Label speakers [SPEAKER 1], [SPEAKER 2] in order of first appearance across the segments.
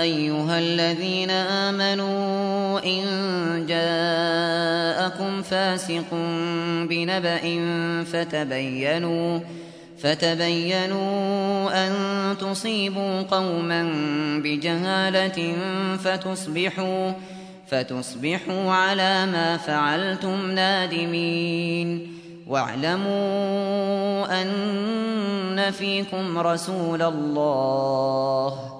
[SPEAKER 1] أيها الذين آمنوا إن جاءكم فاسق بنبأ فتبينوا فتبينوا أن تصيبوا قوما بجهالة فتصبحوا فتصبحوا على ما فعلتم نادمين واعلموا أن فيكم رسول الله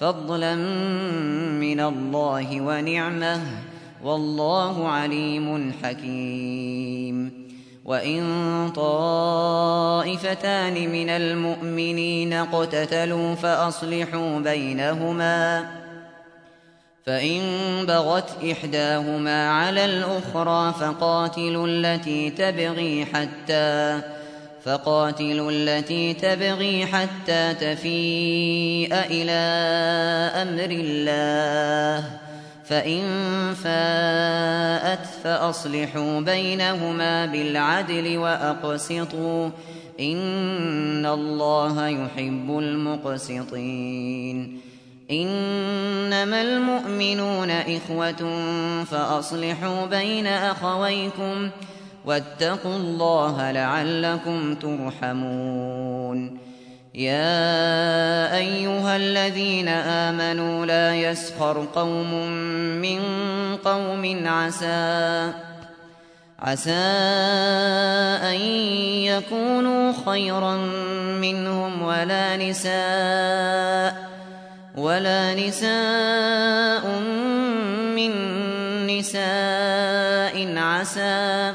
[SPEAKER 1] فضلا من الله ونعمه والله عليم حكيم وان طائفتان من المؤمنين اقتتلوا فاصلحوا بينهما فان بغت احداهما على الاخرى فقاتلوا التي تبغي حتى فقاتلوا التي تبغي حتى تفيء إلى أمر الله فإن فاءت فأصلحوا بينهما بالعدل وأقسطوا إن الله يحب المقسطين إنما المؤمنون إخوة فأصلحوا بين أخويكم فأصلحوا واتقوا الله لعلكم ترحمون يا ايها الذين امنوا لا يسخر قوم من قوم عسى عسى ان يكونوا خيرا منهم ولا نساء ولا نساء من نساء عسى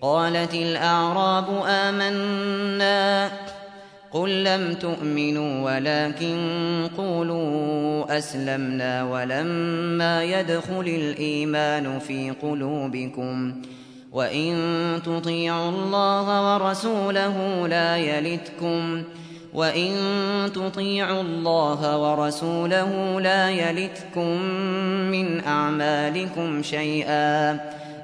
[SPEAKER 1] قالت الأعراب آمنا قل لم تؤمنوا ولكن قولوا أسلمنا ولما يدخل الإيمان في قلوبكم وإن تطيعوا الله ورسوله لا يلتكم وإن تطيعوا الله ورسوله لا يلتكم من أعمالكم شيئا